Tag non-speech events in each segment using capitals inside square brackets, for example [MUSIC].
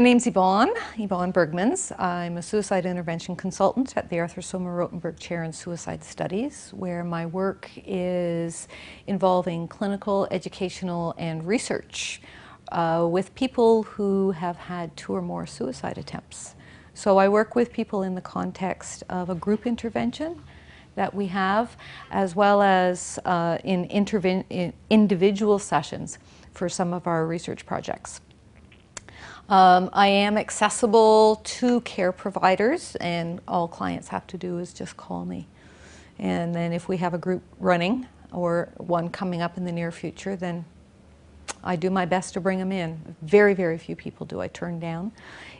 My name's Yvonne, Yvonne Bergmans. I'm a suicide intervention consultant at the Arthur Sommer Rotenberg Chair in Suicide Studies, where my work is involving clinical, educational, and research uh, with people who have had two or more suicide attempts. So I work with people in the context of a group intervention that we have, as well as uh, in, in individual sessions for some of our research projects. Um, I am accessible to care providers, and all clients have to do is just call me. And then if we have a group running or one coming up in the near future, then I do my best to bring them in. Very, very few people do I turn down.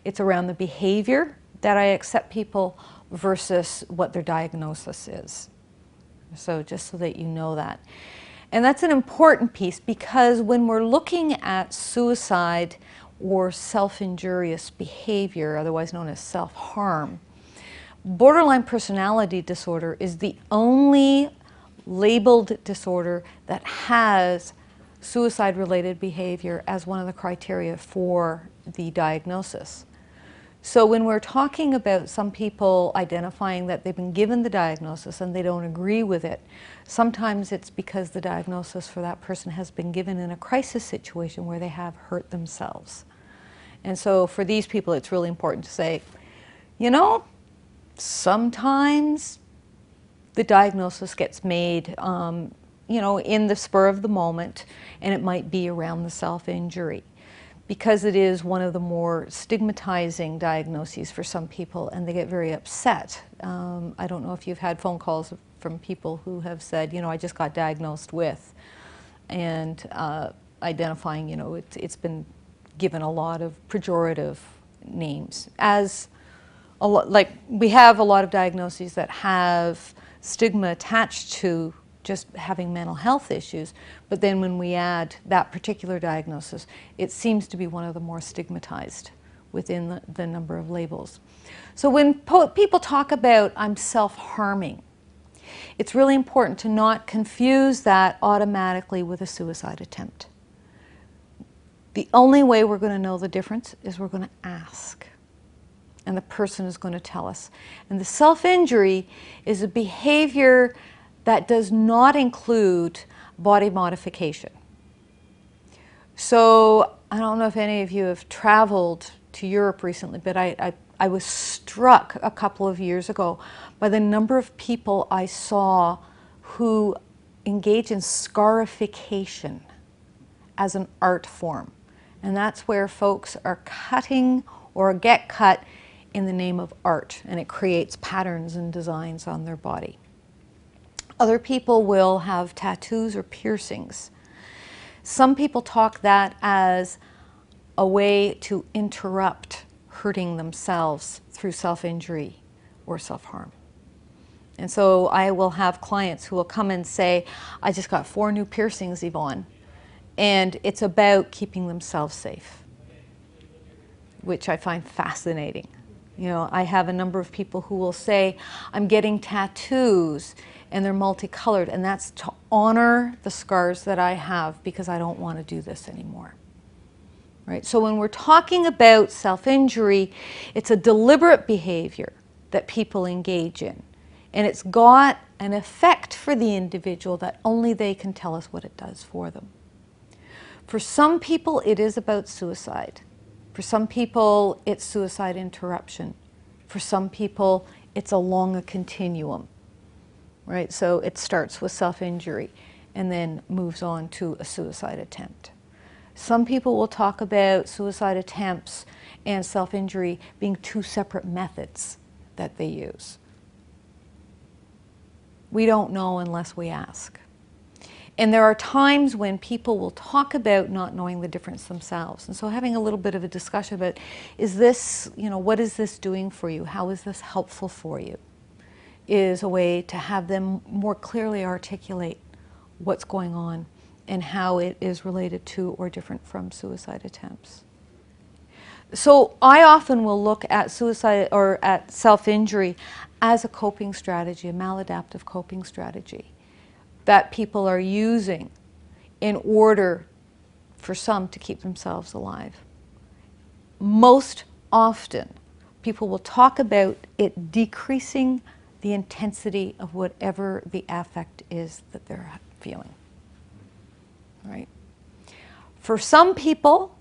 It's around the behavior that I accept people versus what their diagnosis is. So, just so that you know that. And that's an important piece because when we're looking at suicide, or self injurious behavior, otherwise known as self harm. Borderline personality disorder is the only labeled disorder that has suicide related behavior as one of the criteria for the diagnosis. So, when we're talking about some people identifying that they've been given the diagnosis and they don't agree with it, sometimes it's because the diagnosis for that person has been given in a crisis situation where they have hurt themselves. And so for these people, it's really important to say, you know, sometimes the diagnosis gets made, um, you know, in the spur of the moment, and it might be around the self injury because it is one of the more stigmatizing diagnoses for some people, and they get very upset. Um, I don't know if you've had phone calls from people who have said, you know, I just got diagnosed with, and uh, identifying, you know, it, it's been given a lot of pejorative names as like we have a lot of diagnoses that have stigma attached to just having mental health issues, but then when we add that particular diagnosis, it seems to be one of the more stigmatized within the, the number of labels. So when people talk about I'm self harming, it's really important to not confuse that automatically with a suicide attempt. The only way we're going to know the difference is we're going to ask. And the person is going to tell us. And the self injury is a behavior that does not include body modification. So I don't know if any of you have traveled to Europe recently, but I, I, I was struck a couple of years ago by the number of people I saw who engage in scarification as an art form. And that's where folks are cutting or get cut in the name of art, and it creates patterns and designs on their body. Other people will have tattoos or piercings. Some people talk that as a way to interrupt hurting themselves through self injury or self harm. And so I will have clients who will come and say, I just got four new piercings, Yvonne and it's about keeping themselves safe, which I find fascinating. You know, I have a number of people who will say, I'm getting tattoos and they're multicolored, and that's to honor the scars that I have because I don't want to do this anymore. Right? So when we're talking about self injury, it's a deliberate behavior that people engage in. And it's got an effect for the individual that only they can tell us what it does for them. For some people, it is about suicide. For some people, it's suicide interruption. For some people, it's along a continuum, right? So it starts with self injury and then moves on to a suicide attempt. Some people will talk about suicide attempts and self injury being two separate methods that they use. We don't know unless we ask. And there are times when people will talk about not knowing the difference themselves. And so having a little bit of a discussion about is this, you know, what is this doing for you? How is this helpful for you? Is a way to have them more clearly articulate what's going on and how it is related to or different from suicide attempts. So I often will look at suicide or at self-injury as a coping strategy, a maladaptive coping strategy that people are using in order for some to keep themselves alive. Most often, people will talk about it decreasing the intensity of whatever the affect is that they're feeling. Right? For some people,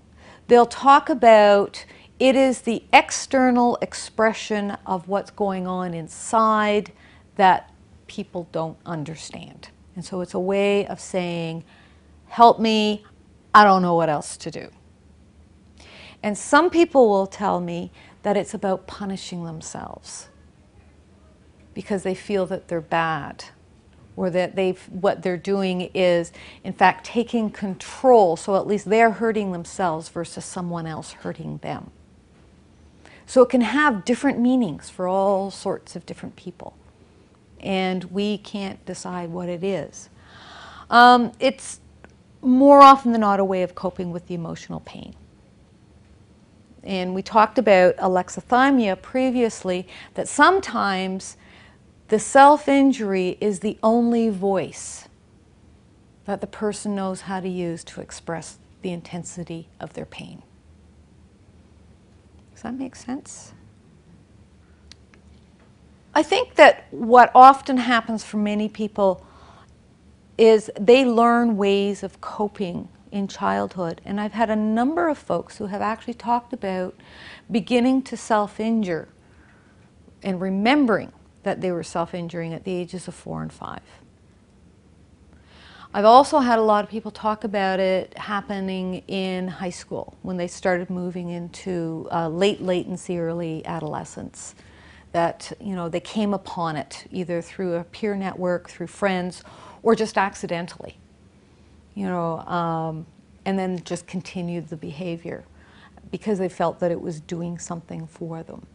they'll talk about it is the external expression of what's going on inside that people don't understand. And so it's a way of saying, help me, I don't know what else to do. And some people will tell me that it's about punishing themselves because they feel that they're bad or that they've what they're doing is in fact taking control so at least they're hurting themselves versus someone else hurting them. So it can have different meanings for all sorts of different people and we can't decide what it is. Um, it's more often than not a way of coping with the emotional pain. And we talked about alexithymia previously, that sometimes the self injury is the only voice that the person knows how to use to express the intensity of their pain. Does that make sense? I think that what often happens for many people is they learn ways of coping in childhood. And I've had a number of folks who have actually talked about beginning to self injure and remembering that they were self injuring at the ages of four and five. I've also had a lot of people talk about it happening in high school when they started moving into uh, late latency, early adolescence that you know they came upon it either through a peer network, through friends, or just accidentally. You know, um, and then just continued the behavior because they felt that it was doing something for them.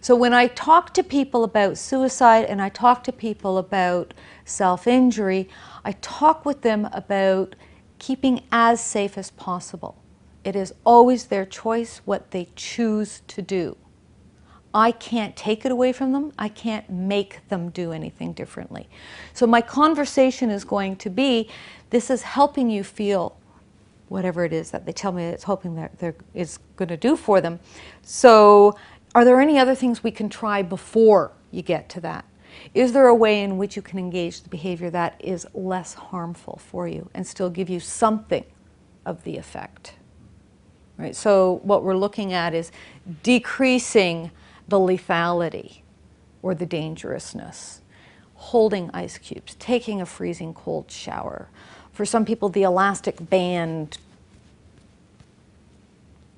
So when I talk to people about suicide and I talk to people about self-injury, I talk with them about keeping as safe as possible. It is always their choice what they choose to do. I can't take it away from them. I can't make them do anything differently. So my conversation is going to be, this is helping you feel whatever it is that they tell me it's hoping that there is going to do for them. So are there any other things we can try before you get to that? Is there a way in which you can engage the behavior that is less harmful for you and still give you something of the effect? Right? So what we're looking at is decreasing the lethality or the dangerousness. Holding ice cubes, taking a freezing cold shower. For some people, the elastic band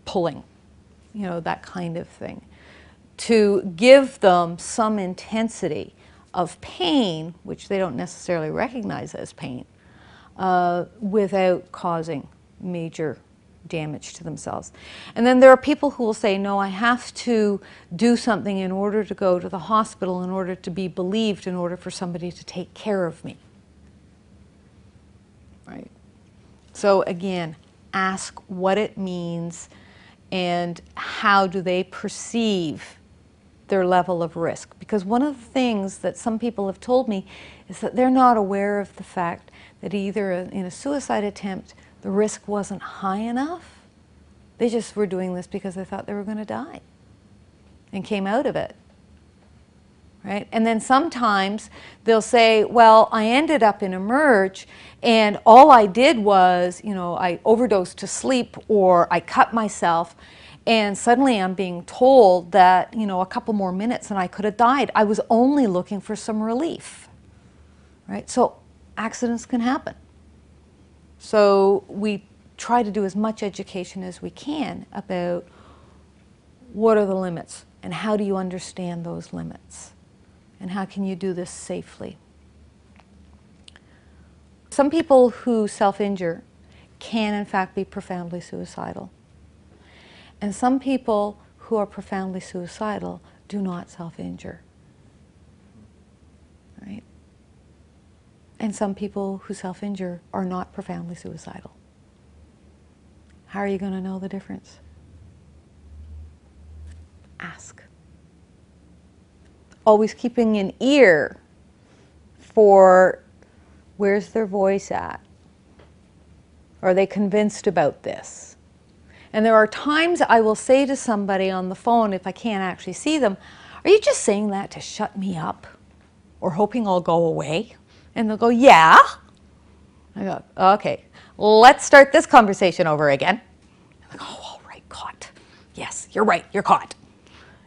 pulling, you know, that kind of thing. To give them some intensity of pain, which they don't necessarily recognize as pain, uh, without causing major damage to themselves. And then there are people who will say, no, I have to do something in order to go to the hospital, in order to be believed, in order for somebody to take care of me. Right? So again, ask what it means and how do they perceive their level of risk. Because one of the things that some people have told me is that they're not aware of the fact that either in a suicide attempt the risk wasn't high enough. They just were doing this because they thought they were going to die and came out of it. Right? And then sometimes they'll say, well, I ended up in a merge and all I did was, you know, I overdosed to sleep or I cut myself and suddenly I'm being told that, you know, a couple more minutes and I could have died. I was only looking for some relief. Right? So accidents can happen. So we try to do as much education as we can about what are the limits and how do you understand those limits and how can you do this safely. some people who self injure can, in fact, be profoundly suicidal. And some people who are profoundly suicidal do not self injure. Right? And some people who self injure are not profoundly suicidal. How are you going to know the difference? Ask. Always keeping an ear for where's their voice at? Are they convinced about this? And there are times I will say to somebody on the phone, if I can't actually see them, Are you just saying that to shut me up? Or hoping I'll go away? And they'll go, Yeah. I go, Okay, let's start this conversation over again. Go, Oh, all right, caught. Yes, you're right, you're caught.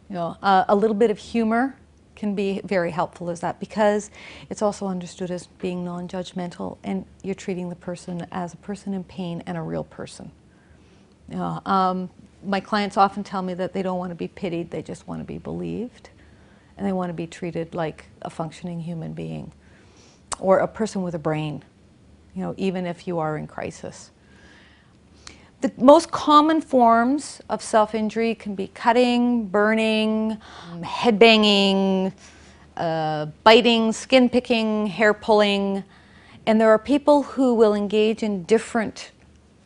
You know, uh, a little bit of humor can be very helpful as that because it's also understood as being non-judgmental and you're treating the person as a person in pain and a real person. You know, um, my clients often tell me that they don't want to be pitied, they just want to be believed and they want to be treated like a functioning human being or a person with a brain, you know, even if you are in crisis. The most common forms of self injury can be cutting, burning, head banging, uh, biting, skin picking, hair pulling. And there are people who will engage in different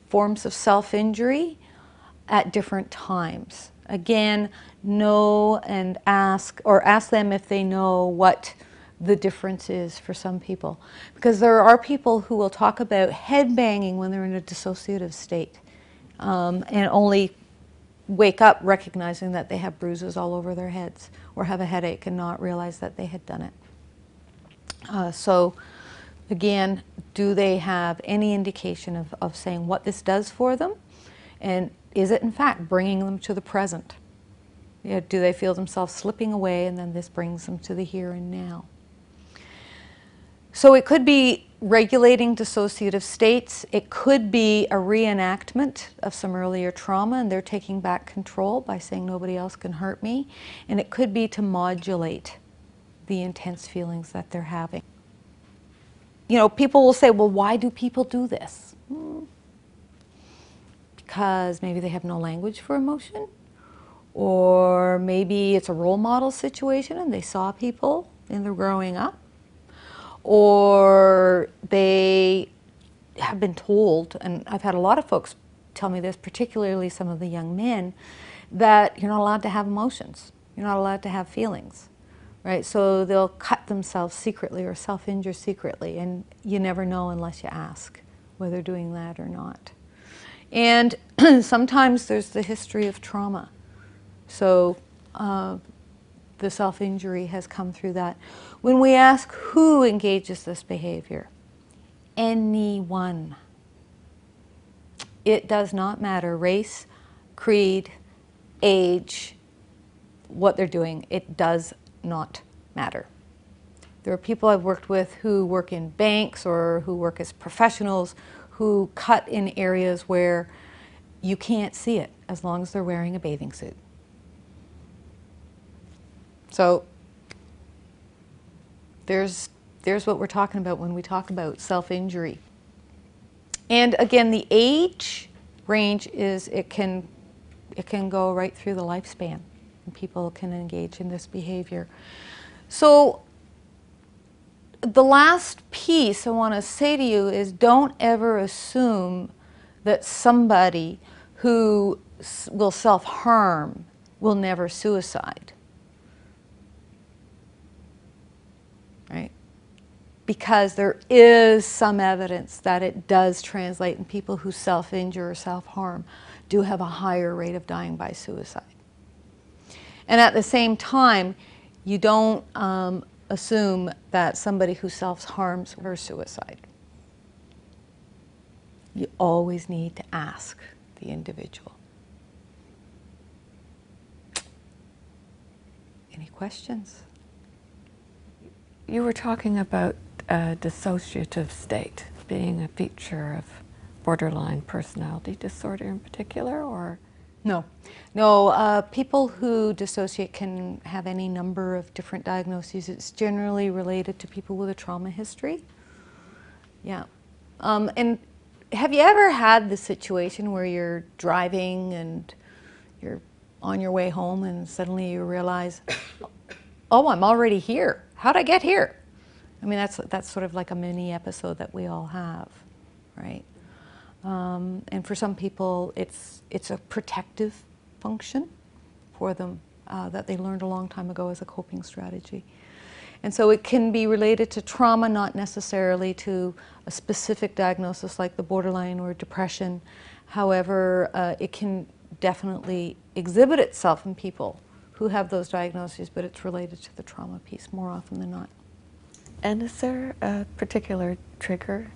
forms of self injury at different times. Again, know and ask, or ask them if they know what the difference is for some people. Because there are people who will talk about head banging when they're in a dissociative state um, and only wake up recognizing that they have bruises all over their heads or have a headache and not realize that they had done it. Uh, so, again, do they have any indication of, of saying what this does for them? And is it, in fact, bringing them to the present? You know, do they feel themselves slipping away and then this brings them to the here and now? So it could be regulating dissociative states. It could be a reenactment of some earlier trauma and they're taking back control by saying nobody else can hurt me. And it could be to modulate the intense feelings that they're having. You know, people will say, well, why do people do this? Hmm. Because maybe they have no language for emotion, or maybe it's a role model situation and they saw people in their growing up or they have been told, and I've had a lot of folks tell me this, particularly some of the young men, that you're not allowed to have emotions, you're not allowed to have feelings, right? So they'll cut themselves secretly or self injure secretly, and you never know unless you ask whether doing that or not. And [CLEARS THROAT] sometimes there's the history of trauma. So uh, the self injury has come through that. When we ask who engages this behavior, anyone. It does not matter race, creed, age, what they're doing. It does not matter. There are people I've worked with who work in banks or who work as professionals who cut in areas where you can't see it as long as they're wearing a bathing suit. So there's, there's what we're talking about when we talk about self injury. And again, the age range is it can, it can go right through the lifespan, and people can engage in this behavior. So, the last piece I want to say to you is don't ever assume that somebody who will self harm will never suicide. right? Because there is some evidence that it does translate, and people who self injure or self harm do have a higher rate of dying by suicide. And at the same time, you don't um, assume that somebody who self harms or suicide. You always need to ask the individual. Any questions? You were talking about a dissociative state being a feature of borderline personality disorder in particular, or? No, no. Uh, people who dissociate can have any number of different diagnoses. It's generally related to people with a trauma history. Yeah. Um, and have you ever had the situation where you're driving and you're on your way home and suddenly you realize, [COUGHS] oh, I'm already here. How'd I get here? I mean, that's, that's sort of like a mini episode that we all have, right? Um, and for some people, it's, it's a protective function for them uh, that they learned a long time ago as a coping strategy. And so it can be related to trauma, not necessarily to a specific diagnosis like the borderline or depression. However, uh, it can definitely exhibit itself in people who have those diagnoses, but it's related to the trauma piece more often than not. And is there a particular trigger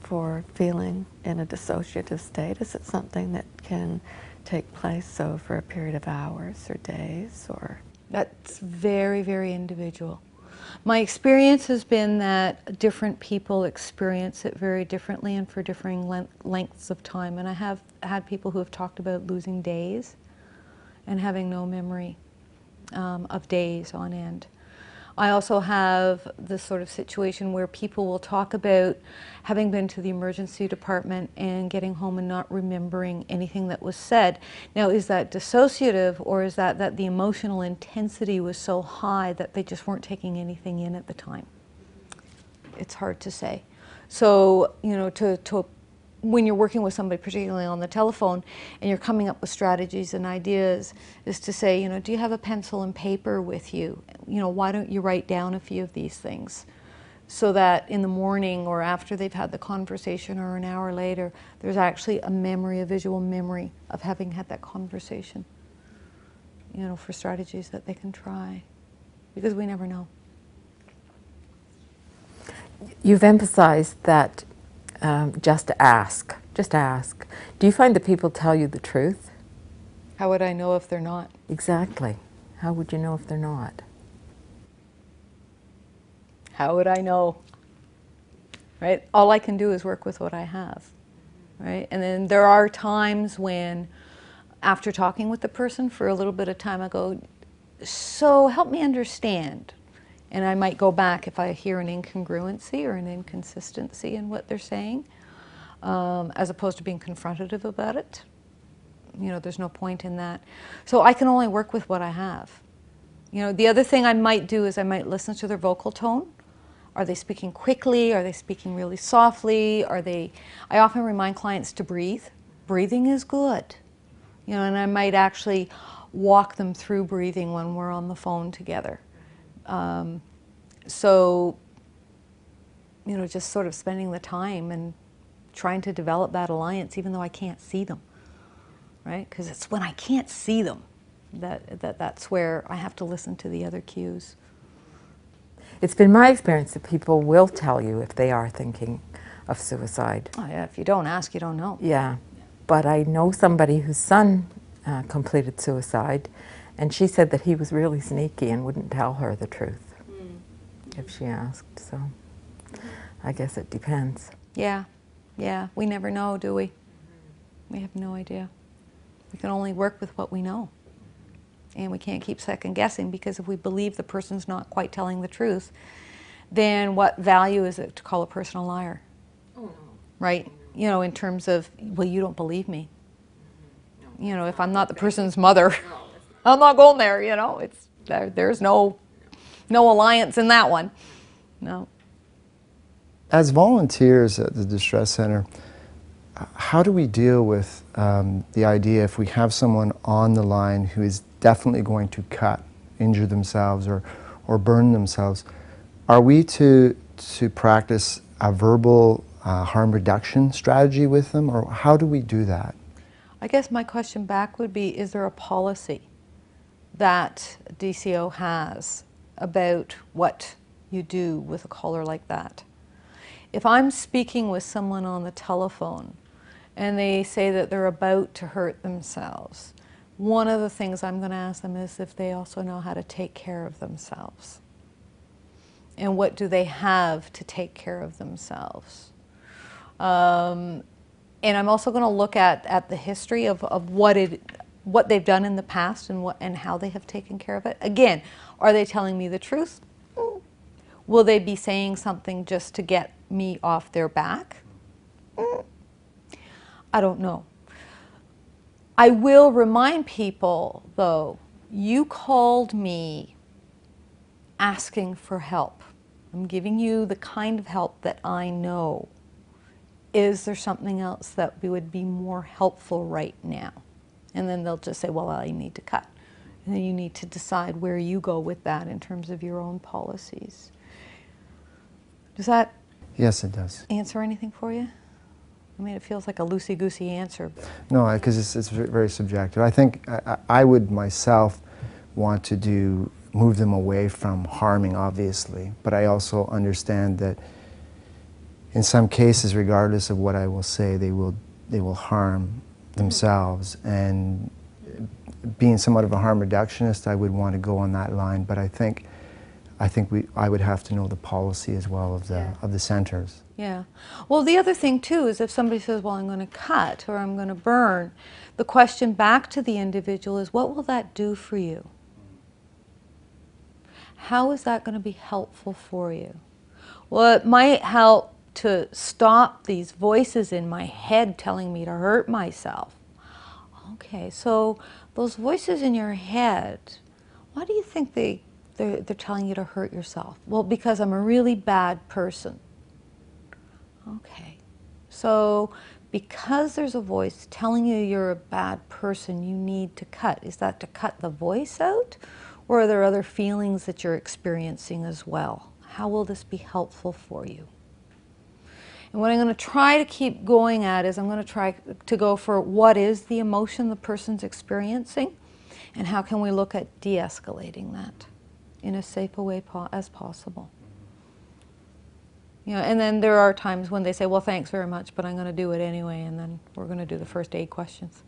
for feeling in a dissociative state? Is it something that can take place over a period of hours or days or? That's very, very individual. My experience has been that different people experience it very differently and for differing lengths of time. And I have had people who have talked about losing days and having no memory um, of days on end. I also have this sort of situation where people will talk about having been to the emergency department and getting home and not remembering anything that was said. Now, is that dissociative or is that that the emotional intensity was so high that they just weren't taking anything in at the time? It's hard to say. So, you know, to, to when you're working with somebody, particularly on the telephone, and you're coming up with strategies and ideas, is to say, you know, do you have a pencil and paper with you? You know, why don't you write down a few of these things? So that in the morning or after they've had the conversation or an hour later, there's actually a memory, a visual memory of having had that conversation. You know, for strategies that they can try. Because we never know. You've emphasized that um, just ask. Just ask. Do you find that people tell you the truth? How would I know if they're not? Exactly. How would you know if they're not? How would I know? Right? All I can do is work with what I have. Right? And then there are times when, after talking with the person for a little bit of time, I go, So help me understand. And I might go back if I hear an incongruency or an inconsistency in what they're saying, um, as opposed to being confrontative about it. You know, there's no point in that. So I can only work with what I have. You know, the other thing I might do is I might listen to their vocal tone. Are they speaking quickly? Are they speaking really softly? Are they? I often remind clients to breathe. Breathing is good. You know, and I might actually walk them through breathing when we're on the phone together. Um, so, you know, just sort of spending the time and trying to develop that alliance, even though I can't see them, right? Because it's when I can't see them that, that that's where I have to listen to the other cues. It's been my experience that people will tell you if they are thinking of suicide. Oh, yeah, if you don't ask, you don't know. Yeah. But I know somebody whose son uh, completed suicide, and she said that he was really sneaky and wouldn't tell her the truth mm. if she asked. So I guess it depends. Yeah, yeah. We never know, do we? Mm-hmm. We have no idea. We can only work with what we know. And we can't keep second guessing because if we believe the person's not quite telling the truth, then what value is it to call a person a liar? Oh, no. Right? You know, in terms of, well, you don't believe me. Mm-hmm. No, you know, if I'm not the person's mother. [LAUGHS] I'm not going there. You know, it's there, there's no no alliance in that one. No. As volunteers at the distress center, how do we deal with um, the idea if we have someone on the line who is definitely going to cut, injure themselves, or or burn themselves? Are we to to practice a verbal uh, harm reduction strategy with them, or how do we do that? I guess my question back would be: Is there a policy? That DCO has about what you do with a caller like that. If I'm speaking with someone on the telephone and they say that they're about to hurt themselves, one of the things I'm going to ask them is if they also know how to take care of themselves. And what do they have to take care of themselves? Um, and I'm also going to look at, at the history of, of what it what they've done in the past and what and how they have taken care of it. Again, are they telling me the truth? Will they be saying something just to get me off their back? Mm, I don't know. I will remind people, though, you called me asking for help. I'm giving you the kind of help that I know. Is there something else that we would be more helpful right now? And then they'll just say, well, I need to cut. And then you need to decide where you go with that in terms of your own policies. Does that Yes, it does. answer anything for you? I mean, it feels like a loosey goosey answer. No, because it's, it's very subjective. I think I, I I would myself want to do move them away from harming, obviously, but I also understand that in some cases, regardless of what I will say, they will they will harm themselves. And being somewhat of a harm reductionist, I would want to go on that line. But I think I think we I would have to know the policy as well of the Yeah. of the centers. Yeah. Well, the other thing too is if somebody says, "Well, I'm going to cut or I'm going to burn," the question back to the individual is, "What will that do for you? How is that going to be helpful for you?" Well, it might help to stop these voices in my head telling me to hurt myself. Okay, so those voices in your head, why do you think they they're, they're telling you to hurt yourself? Well, because I'm a really bad person. Okay. So, because there's a voice telling you you're a bad person, you need to cut. Is that to cut the voice out? Or are there other feelings that you're experiencing as well? How will this be helpful for you? And what I'm going to try to keep going at is I'm going to try to go for what is the emotion the person's experiencing and how can we look at de escalating that in as safe a way po- as possible. You know, and then there are times when they say, "Well, thanks very much, but I'm going to do it anyway," and then we're going to do the first aid questions.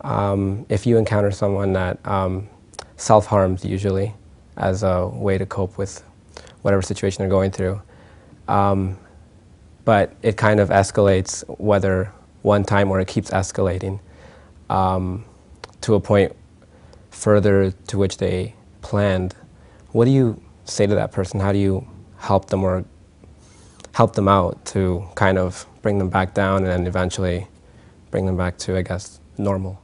um, if you encounter someone that um, self harms, usually as a way to cope with whatever situation they're going through, um, but it kind of escalates whether one time or it keeps escalating um, to a point further to which they planned. What do you say to that person? How do you help them or help them out to kind of bring them back down and then eventually bring them back to, I guess, normal?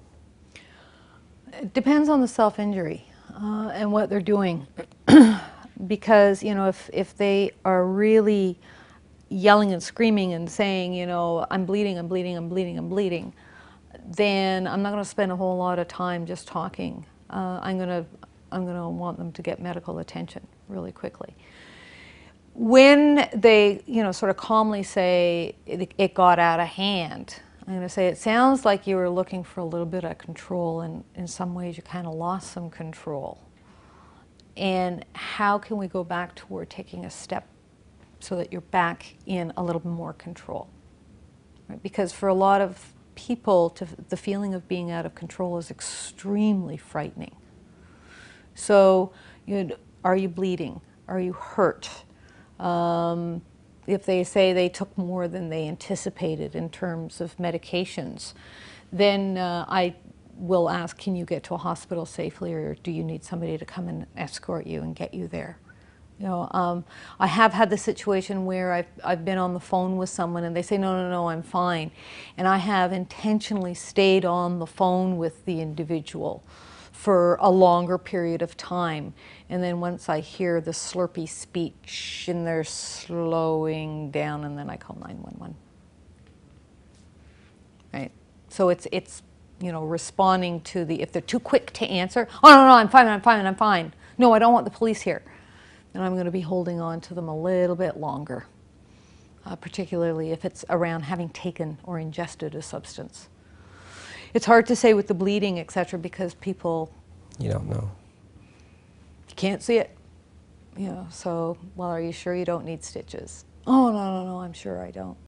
It depends on the self injury uh, and what they're doing. [CLEARS THROAT] because, you know, if, if they are really yelling and screaming and saying, you know, I'm bleeding, I'm bleeding, I'm bleeding, I'm bleeding, then I'm not going to spend a whole lot of time just talking. Uh, I'm going to I'm going to want them to get medical attention really quickly. When they, you know, sort of calmly say it, it got out of hand, I'm going to say it sounds like you were looking for a little bit of control, and in some ways you kind of lost some control. And how can we go back toward taking a step so that you're back in a little more control? Right? Because for a lot of people, to, the feeling of being out of control is extremely frightening. So, you know, are you bleeding? Are you hurt? Um, if they say they took more than they anticipated in terms of medications, then uh, I will ask, can you get to a hospital safely, or do you need somebody to come and escort you and get you there? You know, um, I have had the situation where I've, I've been on the phone with someone and they say, no, no, no, I'm fine. And I have intentionally stayed on the phone with the individual for a longer period of time. And then once I hear the slurpy speech and they're slowing down, and then I call 911. Right? So it's, it's, you know, responding to the, if they're too quick to answer, oh, no, no, I'm fine, I'm fine, I'm fine. No, I don't want the police here. And I'm going to be holding on to them a little bit longer, uh, particularly if it's around having taken or ingested a substance. It's hard to say with the bleeding, et cetera, because people You don't know. you can't see it. You know, so, well, are you sure you don't need stitches? Oh, no, no, no, I'm sure I don't.